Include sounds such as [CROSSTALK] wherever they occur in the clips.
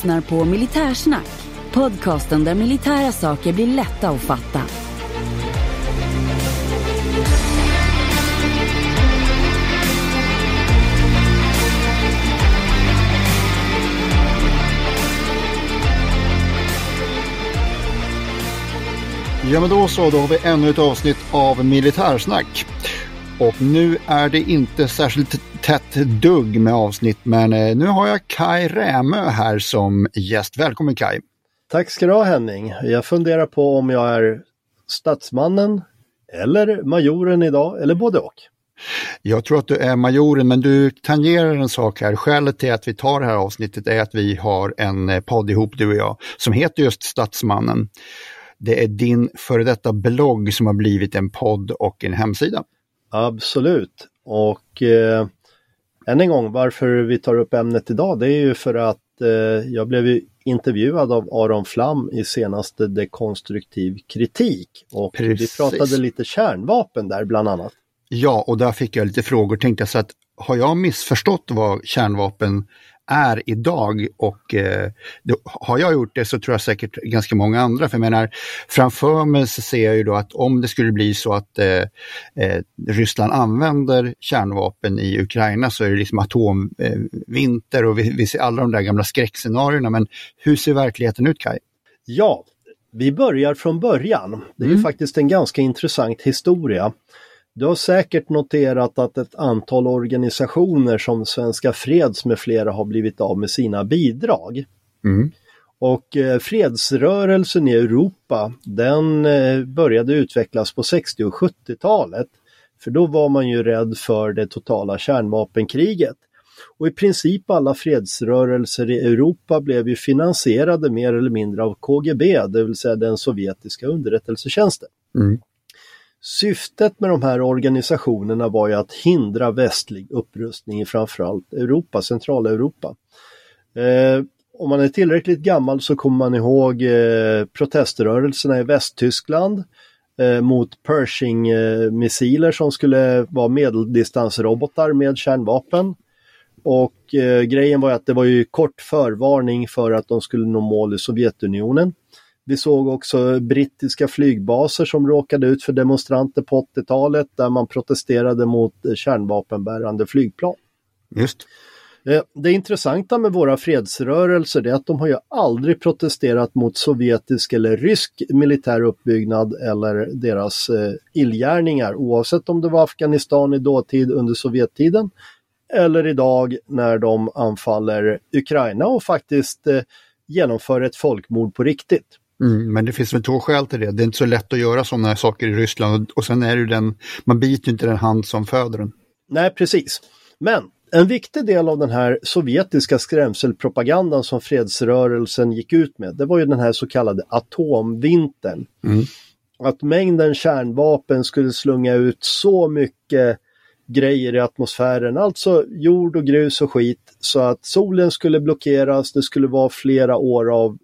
lyssnar på Militärsnack, podcasten där militära saker blir lätta att fatta. Ja men då så, då har vi ännu ett avsnitt av Militärsnack. Och nu är det inte särskilt tätt dugg med avsnitt men eh, nu har jag Kai Rämö här som gäst. Välkommen Kai! Tack ska du ha Henning. Jag funderar på om jag är statsmannen eller majoren idag eller både och. Jag tror att du är majoren men du tangerar en sak här. Skälet till att vi tar det här avsnittet är att vi har en eh, podd ihop du och jag som heter just Statsmannen. Det är din före detta blogg som har blivit en podd och en hemsida. Absolut. Och eh, än en gång varför vi tar upp ämnet idag det är ju för att eh, jag blev intervjuad av Aron Flam i senaste Dekonstruktiv kritik. Och Precis. vi pratade lite kärnvapen där bland annat. Ja, och där fick jag lite frågor. Tänkte jag så att har jag missförstått vad kärnvapen är idag och eh, då, har jag gjort det så tror jag säkert ganska många andra. För jag menar, framför mig så ser jag ju då att om det skulle bli så att eh, eh, Ryssland använder kärnvapen i Ukraina så är det liksom atomvinter och vi, vi ser alla de där gamla skräckscenarierna. Men hur ser verkligheten ut Kai? Ja, vi börjar från början. Det är ju faktiskt en ganska intressant historia. Du har säkert noterat att ett antal organisationer som Svenska Freds med flera har blivit av med sina bidrag. Mm. Och eh, fredsrörelsen i Europa den eh, började utvecklas på 60 och 70-talet. För då var man ju rädd för det totala kärnvapenkriget. Och i princip alla fredsrörelser i Europa blev ju finansierade mer eller mindre av KGB, det vill säga den sovjetiska underrättelsetjänsten. Mm. Syftet med de här organisationerna var ju att hindra västlig upprustning i framförallt Europa, Centraleuropa. Eh, om man är tillräckligt gammal så kommer man ihåg eh, proteströrelserna i Västtyskland eh, mot Pershing-missiler som skulle vara medeldistansrobotar med kärnvapen. Och eh, grejen var att det var ju kort förvarning för att de skulle nå mål i Sovjetunionen. Vi såg också brittiska flygbaser som råkade ut för demonstranter på 80-talet där man protesterade mot kärnvapenbärande flygplan. Just. Eh, Det intressanta med våra fredsrörelser är att de har ju aldrig protesterat mot sovjetisk eller rysk militär uppbyggnad eller deras eh, illgärningar oavsett om det var Afghanistan i dåtid under Sovjettiden eller idag när de anfaller Ukraina och faktiskt eh, genomför ett folkmord på riktigt. Mm, men det finns väl två skäl till det. Det är inte så lätt att göra sådana saker i Ryssland och, och sen är det ju den, man biter inte den hand som föder den. Nej, precis. Men en viktig del av den här sovjetiska skrämselpropagandan som fredsrörelsen gick ut med, det var ju den här så kallade atomvintern. Mm. Att mängden kärnvapen skulle slunga ut så mycket grejer i atmosfären, alltså jord och grus och skit, så att solen skulle blockeras, det skulle vara flera år av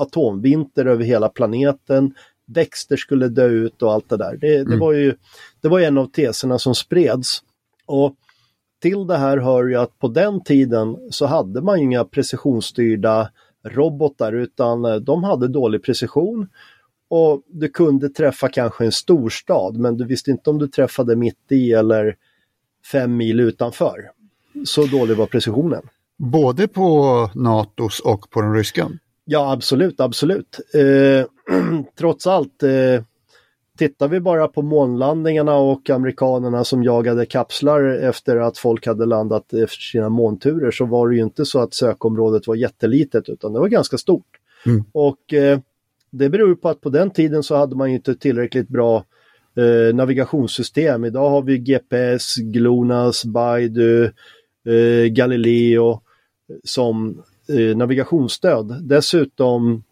atomvinter över hela planeten, växter skulle dö ut och allt det där. Det, det var ju det var en av teserna som spreds. Och till det här hör ju att på den tiden så hade man inga precisionsstyrda robotar utan eh, de hade dålig precision och du kunde träffa kanske en storstad men du visste inte om du träffade mitt i eller fem mil utanför. Så dålig var precisionen. Både på NATOs och på den ryska. Ja, absolut, absolut. Eh, [CLEARS THROAT] trots allt, eh, tittar vi bara på månlandningarna och amerikanerna som jagade kapslar efter att folk hade landat efter sina månturer så var det ju inte så att sökområdet var jättelitet utan det var ganska stort. Mm. Och eh, det beror på att på den tiden så hade man ju inte tillräckligt bra eh, navigationssystem. Idag har vi GPS, GLONASS, Baidu, eh, Galileo som eh, navigationsstöd. Dessutom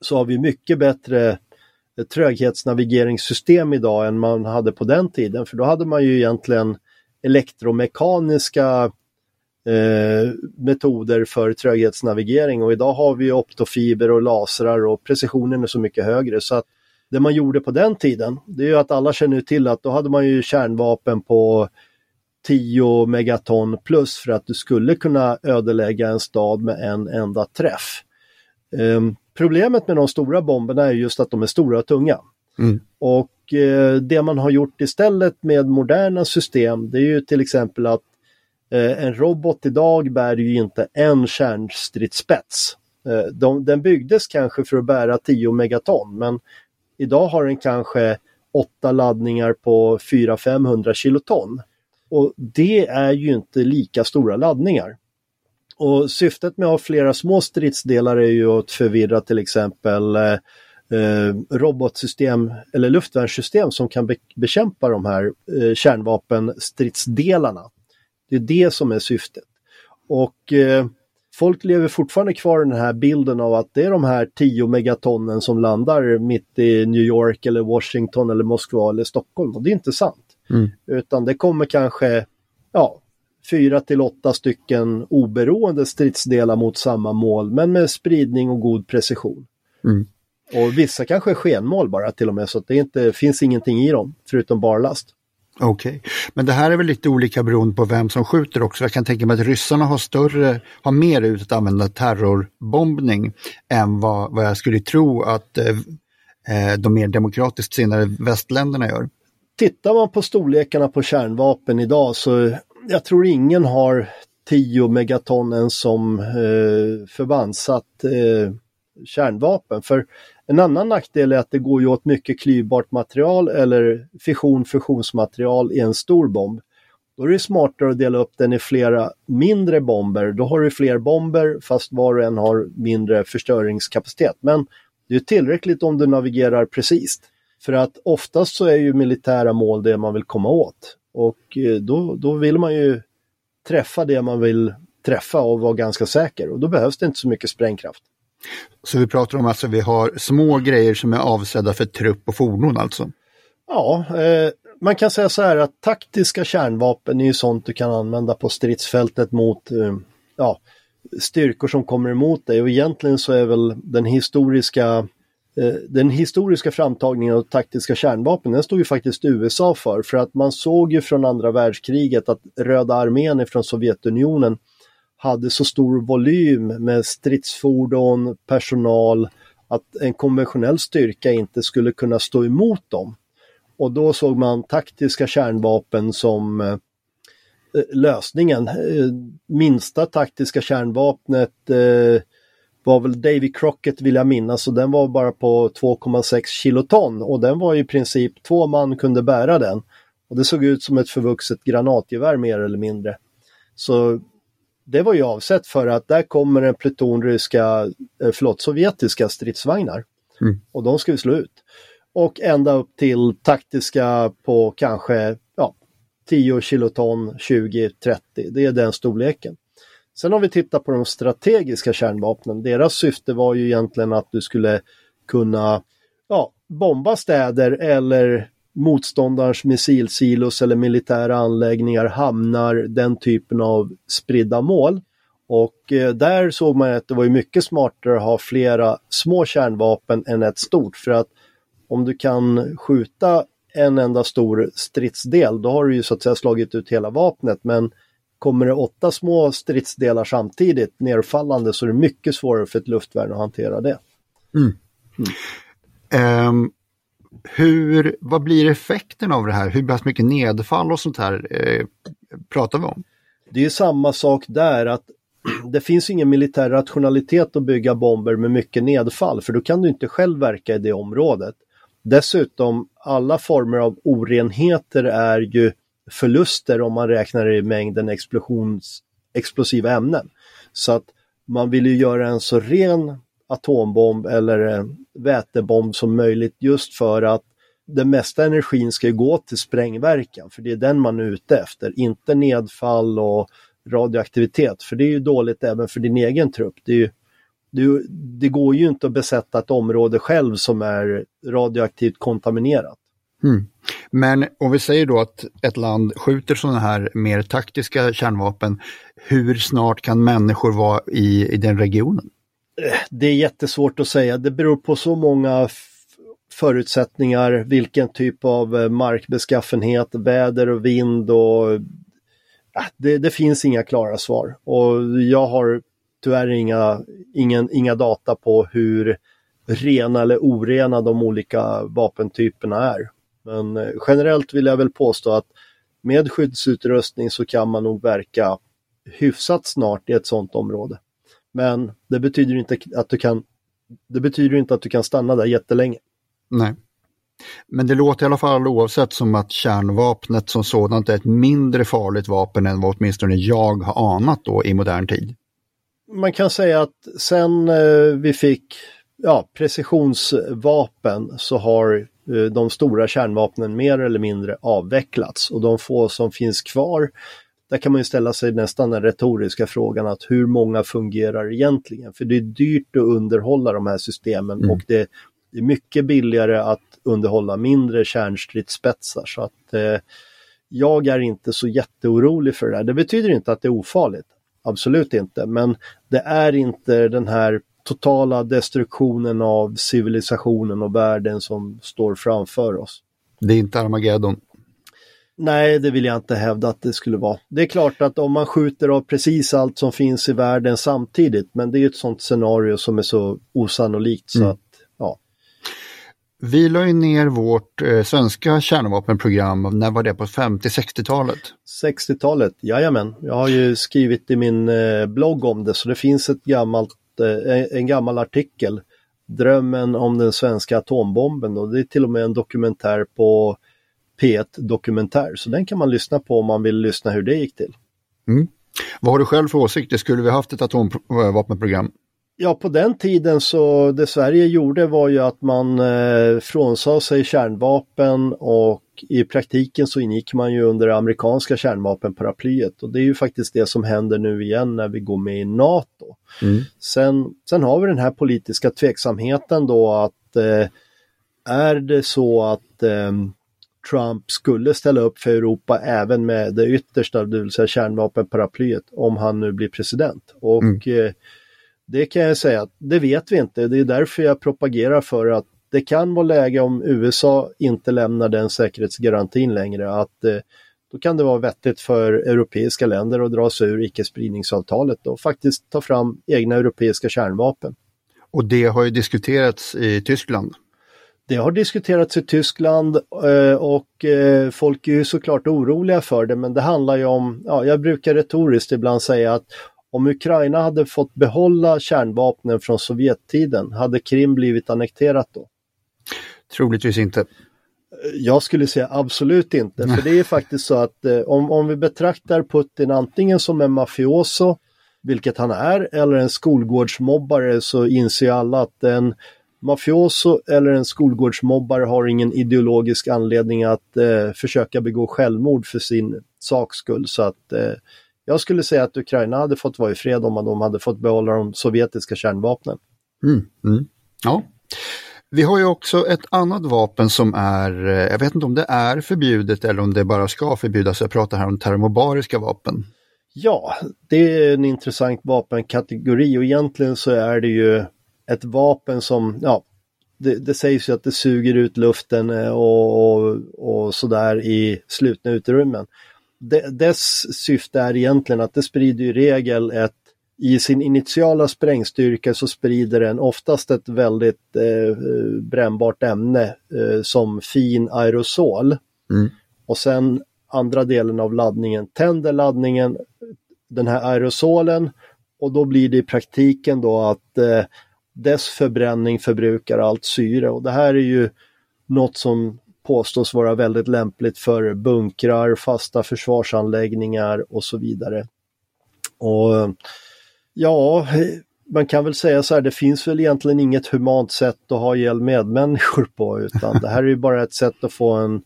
så har vi mycket bättre eh, tröghetsnavigeringssystem idag än man hade på den tiden. För då hade man ju egentligen elektromekaniska eh, metoder för tröghetsnavigering och idag har vi optofiber och lasrar och precisionen är så mycket högre. Så att det man gjorde på den tiden, det är ju att alla känner till att då hade man ju kärnvapen på 10 megaton plus för att du skulle kunna ödelägga en stad med en enda träff. Um, problemet med de stora bomberna är just att de är stora och tunga. Mm. Och eh, det man har gjort istället med moderna system det är ju till exempel att eh, en robot idag bär ju inte en kärnstridsspets. Eh, de, den byggdes kanske för att bära 10 megaton men idag har den kanske åtta laddningar på 400-500 kiloton. Och det är ju inte lika stora laddningar. Och syftet med att ha flera små stridsdelar är ju att förvirra till exempel eh, eh, robotsystem eller luftvärnssystem som kan be bekämpa de här eh, kärnvapenstridsdelarna. Det är det som är syftet. Och eh, folk lever fortfarande kvar i den här bilden av att det är de här 10 megatonnen som landar mitt i New York eller Washington eller Moskva eller Stockholm. Och det är inte sant. Mm. Utan det kommer kanske ja, fyra till åtta stycken oberoende stridsdelar mot samma mål men med spridning och god precision. Mm. Och vissa kanske är skenmål bara till och med så att det inte finns ingenting i dem förutom barlast. Okej, okay. men det här är väl lite olika beroende på vem som skjuter också. Jag kan tänka mig att ryssarna har större, har mer ut att använda terrorbombning än vad, vad jag skulle tro att eh, eh de mer demokratiskt sinnade västländerna gör. Tittar man på storlekarna på kärnvapen idag så jag tror ingen har 10 megaton ens som eh, förbandssatt eh, kärnvapen. För en annan nackdel är att det går ju åt mycket klyvbart material eller fission-fusionsmaterial i en stor bomb. Då är det smartare att dela upp den i flera mindre bomber. Då har du fler bomber fast var och en har mindre förstöringskapacitet. Men det är tillräckligt om du navigerar precis. För att oftast så är ju militära mål det man vill komma åt. Och eh, då, då vill man ju träffa det man vill träffa och vara ganska säker och då behövs det inte så mycket sprängkraft. Så vi pratar om att alltså, vi har små grejer som är avsedda för trupp och fordon alltså? Ja, eh, man kan säga så här att taktiska kärnvapen är ju sånt du kan använda på stridsfältet mot eh, ja, styrkor som kommer emot dig och egentligen så är väl den historiska Eh, den historiska framtagningen av taktiska kärnvapen, den stod ju faktiskt USA för, för att man såg ju från andra världskriget att Röda armén från Sovjetunionen hade så stor volym med stridsfordon, personal, att en konventionell styrka inte skulle kunna stå emot dem. Och då såg man taktiska kärnvapen som eh, eh lösningen. Eh, minsta taktiska kärnvapnet eh, var väl Davy Crockett vill jag minnas och den var bara på 2,6 kiloton och den var i princip två man kunde bära den. Och det såg ut som ett förvuxet granatgevär mer eller mindre. Så det var ju avsett för att där kommer en pluton ryska, eh, förlåt, sovjetiska stridsvagnar. Mm. Och de ska vi slå ut. Och ända upp till taktiska på kanske ja, 10 kiloton, 20, 30. Det är den storleken. Sen om vi tittar på de strategiska kärnvapnen, deras syfte var ju egentligen att du skulle kunna ja, bomba städer eller motståndarens missilsilos eller militära anläggningar, hamnar, den typen av spridda mål. Och eh, där såg man att det var mycket smartare att ha flera små kärnvapen än ett stort för att om du kan skjuta en enda stor stridsdel då har du ju så att säga slagit ut hela vapnet men Kommer det åtta små stridsdelar samtidigt nerfallande så är det mycket svårare för ett luftvärn att hantera det. Mm. Mm. Um, hur, vad blir effekten av det här? Hur pass mycket nedfall och sånt här eh, pratar vi om? Det är samma sak där att [CLEARS THROAT] det finns ingen militär rationalitet att bygga bomber med mycket nedfall för då kan du inte själv verka i det området. Dessutom, alla former av orenheter är ju förluster om man räknar i mängden explosions, explosiva ämnen. Så att man vill ju göra en så ren atombomb eller vätebomb som möjligt just för att den mesta energin ska gå till sprängverkan, för det är den man är ute efter, inte nedfall och radioaktivitet, för det är ju dåligt även för din egen trupp. Det, ju, det, det går ju inte att besätta ett område själv som är radioaktivt kontaminerat. Mm. Men om vi säger då att ett land skjuter sådana här mer taktiska kärnvapen, hur snart kan människor vara i, i den regionen? Det är jättesvårt att säga. Det beror på så många förutsättningar, vilken typ av eh, markbeskaffenhet, väder och vind och det, det, finns inga klara svar. Och jag har tyvärr inga, ingen, inga data på hur rena eller orena de olika vapentyperna är. Men eh, generellt vill jag väl påstå att med skyddsutrustning så kan man nog verka hyfsat snart i ett sådant område. Men det betyder inte att du kan det betyder inte att du kan stanna där jättelänge. Nej. Men det låter i alla fall oavsett som att kärnvapnet som sådant är ett mindre farligt vapen än vad åtminstone jag har anat då i modern tid. Man kan säga att sen eh, vi fick ja, precisionsvapen så har de stora kärnvapnen mer eller mindre avvecklats och de få som finns kvar där kan man ju ställa sig nästan den retoriska frågan att hur många fungerar egentligen? För det är dyrt att underhålla de här systemen mm. och det är mycket billigare att underhålla mindre kärnstridsspetsar så att eh, jag är inte så jätteorolig för det där. Det betyder inte att det är ofarligt, absolut inte, men det är inte den här totala destruktionen av civilisationen och världen som står framför oss. Det är inte Armageddon. Nej, det vill jag inte hävda att det skulle vara. Det är klart att om man skjuter av precis allt som finns i världen samtidigt, men det är ett sånt scenario som är så osannolikt så mm. att vi la ju ner vårt eh, svenska kärnvapenprogram, när var det, på 50-60-talet? 60-talet, jajamän. Jag har ju skrivit i min eh, blogg om det så det finns ett gammalt, eh, en gammal artikel, Drömmen om den svenska atombomben och det är till och med en dokumentär på P1 Dokumentär så den kan man lyssna på om man vill lyssna hur det gick till. Mm. Vad har du själv för åsikter? Skulle vi haft ett atomvapenprogram? Ja, på den tiden så det Sverige gjorde var ju att man eh, frånsade sig kärnvapen och i praktiken så ingick man ju under det amerikanska kärnvapenparaplyet och det är ju faktiskt det som händer nu igen när vi går med i NATO. Mm. Sen, sen har vi den här politiska tveksamheten då att eh, är det så att eh, Trump skulle ställa upp för Europa även med det yttersta, det vill säga kärnvapenparaplyet, om han nu blir president. Och mm eh, det kan jag säga, det vet vi inte. Det är därför jag propagerar för att det kan vara läge om USA inte lämnar den säkerhetsgarantin längre att eh, då kan det vara vettigt för europeiska länder att dra sig ur icke-spridningsavtalet och faktiskt ta fram egna europeiska kärnvapen. Och det har ju diskuterats i Tyskland. Det har diskuterats i Tyskland eh, och eh, folk är ju såklart oroliga för det men det handlar ju om, ja, jag brukar retoriskt ibland säga att om Ukraina hade fått behålla kärnvapnen från Sovjettiden, hade Krim blivit annekterat då? Troligtvis inte. Jag skulle säga absolut inte, för det är [LAUGHS] faktiskt så att eh, om, om vi betraktar Putin antingen som en mafioso, vilket han är, eller en skolgårdsmobbare så inser alla att en mafioso eller en skolgårdsmobbare har ingen ideologisk anledning att eh, försöka begå självmord för sin saks skull. Så att eh, jag skulle säga att Ukraina hade fått vara i fred om de hade fått behålla de sovjetiska kärnvapnen. Mm, mm. Ja. Vi har ju också ett annat vapen som är, eh, jag vet inte om det är förbjudet eller om det bara ska förbjudas. Jag pratar här om termobariska vapen. Ja, det är en intressant vapenkategori och egentligen så är det ju ett vapen som, ja, det, det sägs ju att det suger ut luften eh, och, och, och sådär i slutna utrymmen dess syfte är egentligen att det sprider i regel ett i sin initiala sprängstyrka så sprider den oftast ett väldigt eh, brännbart ämne eh, som fin aerosol. Mm. Och sen andra delen av laddningen tänder laddningen, den här aerosolen och då blir det i praktiken då att eh, dess förbränning förbrukar allt syre och det här är ju något som påstås vara väldigt lämpligt för bunkrar, fasta försvarsanläggningar och så vidare. Och ja, man kan väl säga så här, det finns väl egentligen inget humant sätt att ha ihjäl medmänniskor på utan det här är ju bara ett sätt att få en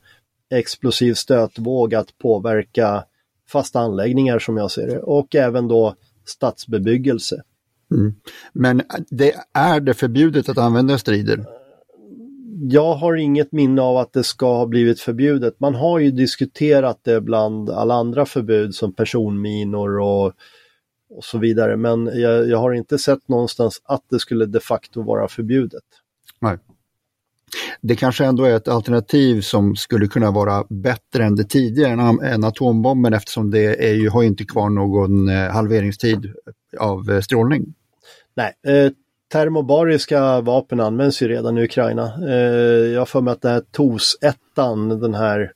explosiv stötvåg att påverka fasta anläggningar som jag ser det och även då stadsbebyggelse. Mm. Men det, är det förbjudet att använda strider? Jag har inget minne av att det ska ha blivit förbjudet. Man har ju diskuterat det bland alla andra förbud som personminor och, och så vidare. Men jag, jag har inte sett någonstans att det skulle de facto vara förbjudet. Nej. Det kanske ändå är ett alternativ som skulle kunna vara bättre än det tidigare än, atombomben eftersom det är ju, har inte kvar någon eh, halveringstid av eh, strålning. Nej, eh, termobariska vapen används ju redan i Ukraina. Eh, jag har för mig att den här TOS-1, den här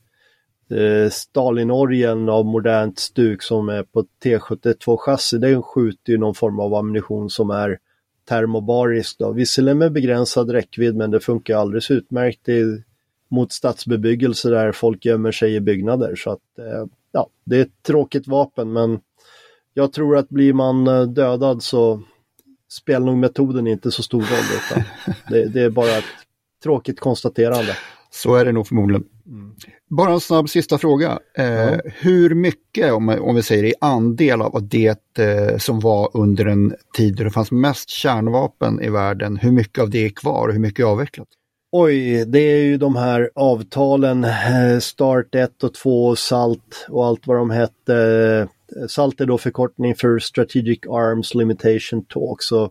Eh, Stalinorgeln Stalinorgen av modernt stuk som är på T72-chassi, den skjuter ju någon form av ammunition som är termobarisk. Då. Visserligen med begränsad räckvidd men det funkar alldeles utmärkt i, mot stadsbebyggelse där folk gömmer sig i byggnader. Så att, eh, ja, det är ett tråkigt vapen men jag tror att blir man eh, dödad så spelar nog metoden inte så stor roll. Utan det, det, är bara ett tråkigt konstaterande. Så är det nog förmodligen. Mm. Bara en snabb sista fråga. Eh, ja. Hur mycket, om, om vi säger i andel av det eh, som var under en tid då det fanns mest kärnvapen i världen, hur mycket av det är kvar och hur mycket är avvecklat? Oj, det är ju de här avtalen, eh, Start 1 och 2, SALT och allt vad de hette. SALT är då förkortning för Strategic Arms Limitation Talk. Så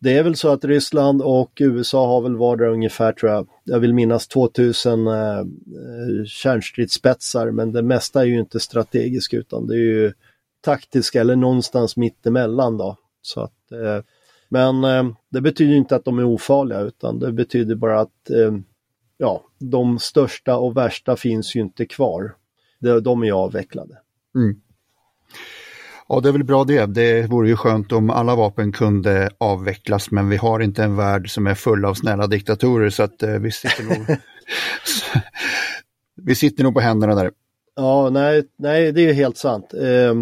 det är väl så att Ryssland och USA har väl vardera ungefär, tror jag, jag vill minnas 2000 eh, kärnstridsspetsar, men det mesta är ju inte strategiskt utan det är ju taktiska eller någonstans mittemellan då. Så att, eh, men eh, det betyder inte att de är ofarliga utan det betyder bara att eh, ja, de största och värsta finns ju inte kvar. De, de är avvecklade. Mm. Ja, det är väl bra det. Det vore ju skönt om alla vapen kunde avvecklas, men vi har inte en värld som är full av snälla diktatorer så att eh, vi sitter nog [LAUGHS] vi sitter nog på händerna där. Ja, nej, nej det är helt sant. Eh,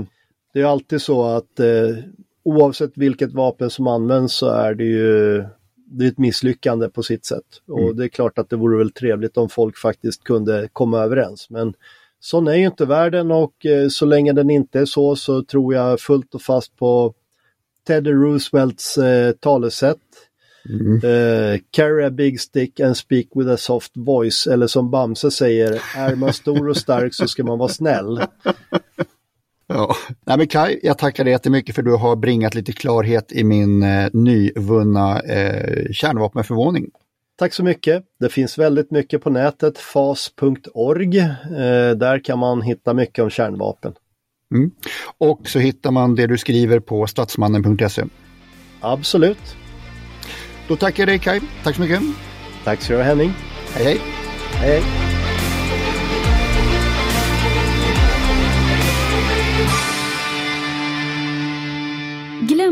det är alltid så att eh, oavsett vilket vapen som används så är det ju det är ett misslyckande på sitt sätt. Och mm. det är klart att det vore väl trevligt om folk faktiskt kunde komma överens. Men Sån är ju inte världen och eh, så länge den inte är så så tror jag fullt och fast på Teddy Roosevelts eh, talesätt. Mm. Eh, carry a big stick and speak with a soft voice. Eller som Bamse säger, är man stor och stark så ska man vara snäll. [LAUGHS] Ja. Nej, men Kai, jag tackar dig jättemycket för du har bringat lite klarhet i min eh, nyvunna eh, kärnvapenförvåning. Tack så mycket. Det finns väldigt mycket på nätet, fas.org. Eh, där kan man hitta mycket om kärnvapen. Mm. Och så hittar man det du skriver på statsmannen.se. Absolut. Då tackar jag dig Kai. Tack så mycket. Tack så du ha Henning. Hej hej. Hej hej.